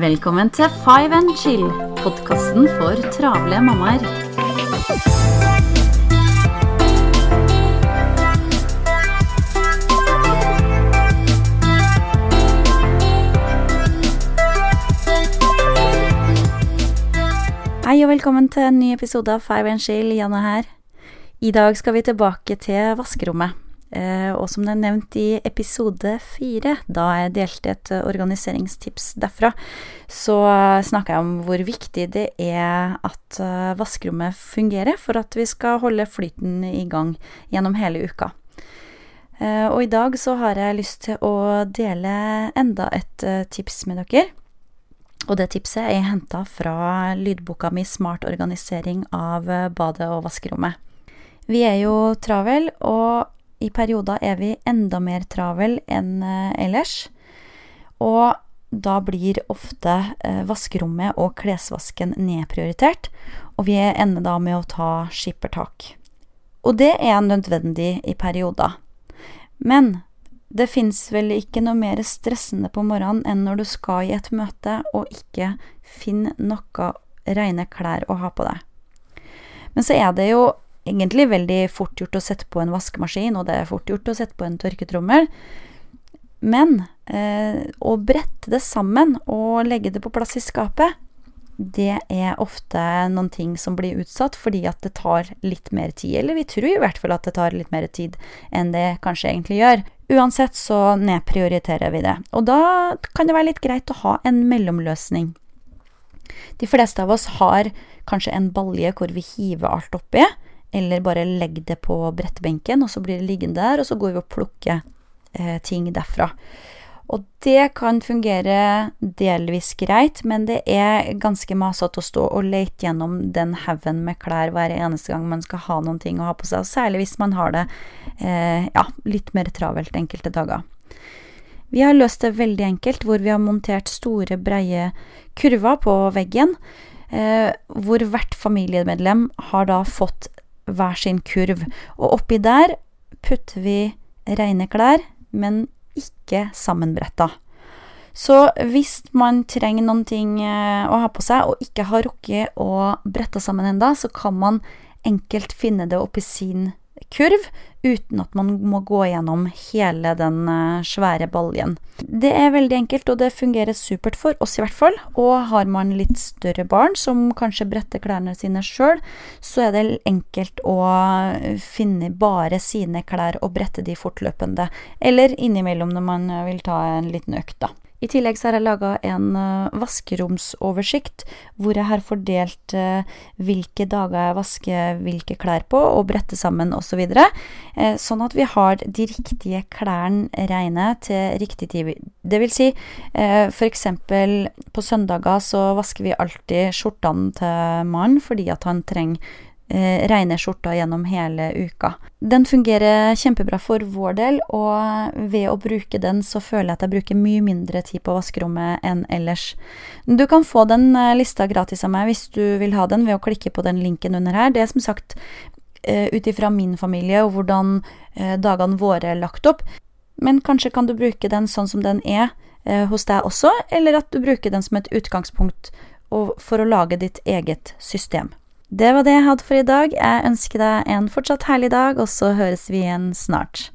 Velkommen til Five and Chill, podkasten for travle mammaer. Hei og velkommen til en ny episode av Five and Chill. Janne her. I dag skal vi tilbake til vaskerommet. Eh, og som det er nevnt i episode fire, da jeg delte et organiseringstips derfra, så snakka jeg om hvor viktig det er at eh, vaskerommet fungerer for at vi skal holde flyten i gang gjennom hele uka. Eh, og i dag så har jeg lyst til å dele enda et tips med dere. Og det tipset er henta fra lydboka mi Smart organisering av badet og vaskerommet. Vi er jo travel, og i perioder er vi enda mer travel enn ellers. Og da blir ofte vaskerommet og klesvasken nedprioritert, og vi ender da med å ta skippertak. Og det er nødvendig i perioder. Men det fins vel ikke noe mer stressende på morgenen enn når du skal i et møte og ikke finner noe rene klær å ha på deg. Men så er det jo egentlig veldig fort gjort å sette på en vaskemaskin, og det er fort gjort å sette på en tørketrommel. Men eh, å brette det sammen og legge det på plass i skapet, det er ofte noen ting som blir utsatt fordi at det tar litt mer tid. Eller vi tror i hvert fall at det tar litt mer tid enn det kanskje egentlig gjør. Uansett så nedprioriterer vi det. Og da kan det være litt greit å ha en mellomløsning. De fleste av oss har kanskje en balje hvor vi hiver alt oppi, eller bare legg det på brettbenken, og så blir det liggende der, og så går vi og plukker eh, ting derfra. Og det kan fungere delvis greit, men det er ganske masete å stå og lete gjennom den haugen med klær hver eneste gang man skal ha noen ting å ha på seg, særlig hvis man har det eh, ja, litt mer travelt enkelte dager. Vi har løst det veldig enkelt, hvor vi har montert store, breie kurver på veggen, eh, hvor hvert familiemedlem har da fått hver sin kurv, og oppi der putter vi rene klær, men ikke sammenbretta. Så hvis man trenger noen ting å ha på seg, og ikke har rukket å brette sammen enda, så kan man enkelt finne det oppi sin kurv, uten at man må gå gjennom hele den svære baljen. Det er veldig enkelt, og det fungerer supert for oss i hvert fall. Og har man litt større barn som kanskje bretter klærne sine sjøl, så er det enkelt å finne bare sine klær og brette de fortløpende, eller innimellom når man vil ta en liten økt, da. I tillegg så har jeg laga en uh, vaskeromsoversikt, hvor jeg har fordelt uh, hvilke dager jeg vasker hvilke klær på, og bretter sammen osv. Så uh, sånn at vi har de riktige klærne reine til riktig tid. Det vil si, for eksempel på søndager så vasker vi alltid skjortene til mannen fordi at han trenger eh, reine skjorter gjennom hele uka. Den fungerer kjempebra for vår del, og ved å bruke den så føler jeg at jeg bruker mye mindre tid på vaskerommet enn ellers. Du kan få den eh, lista gratis av meg hvis du vil ha den ved å klikke på den linken under her. Det er som sagt eh, ut ifra min familie og hvordan eh, dagene våre er lagt opp. Men kanskje kan du bruke den sånn som den er eh, hos deg også, eller at du bruker den som et utgangspunkt for å lage ditt eget system. Det var det jeg hadde for i dag. Jeg ønsker deg en fortsatt herlig dag, og så høres vi igjen snart.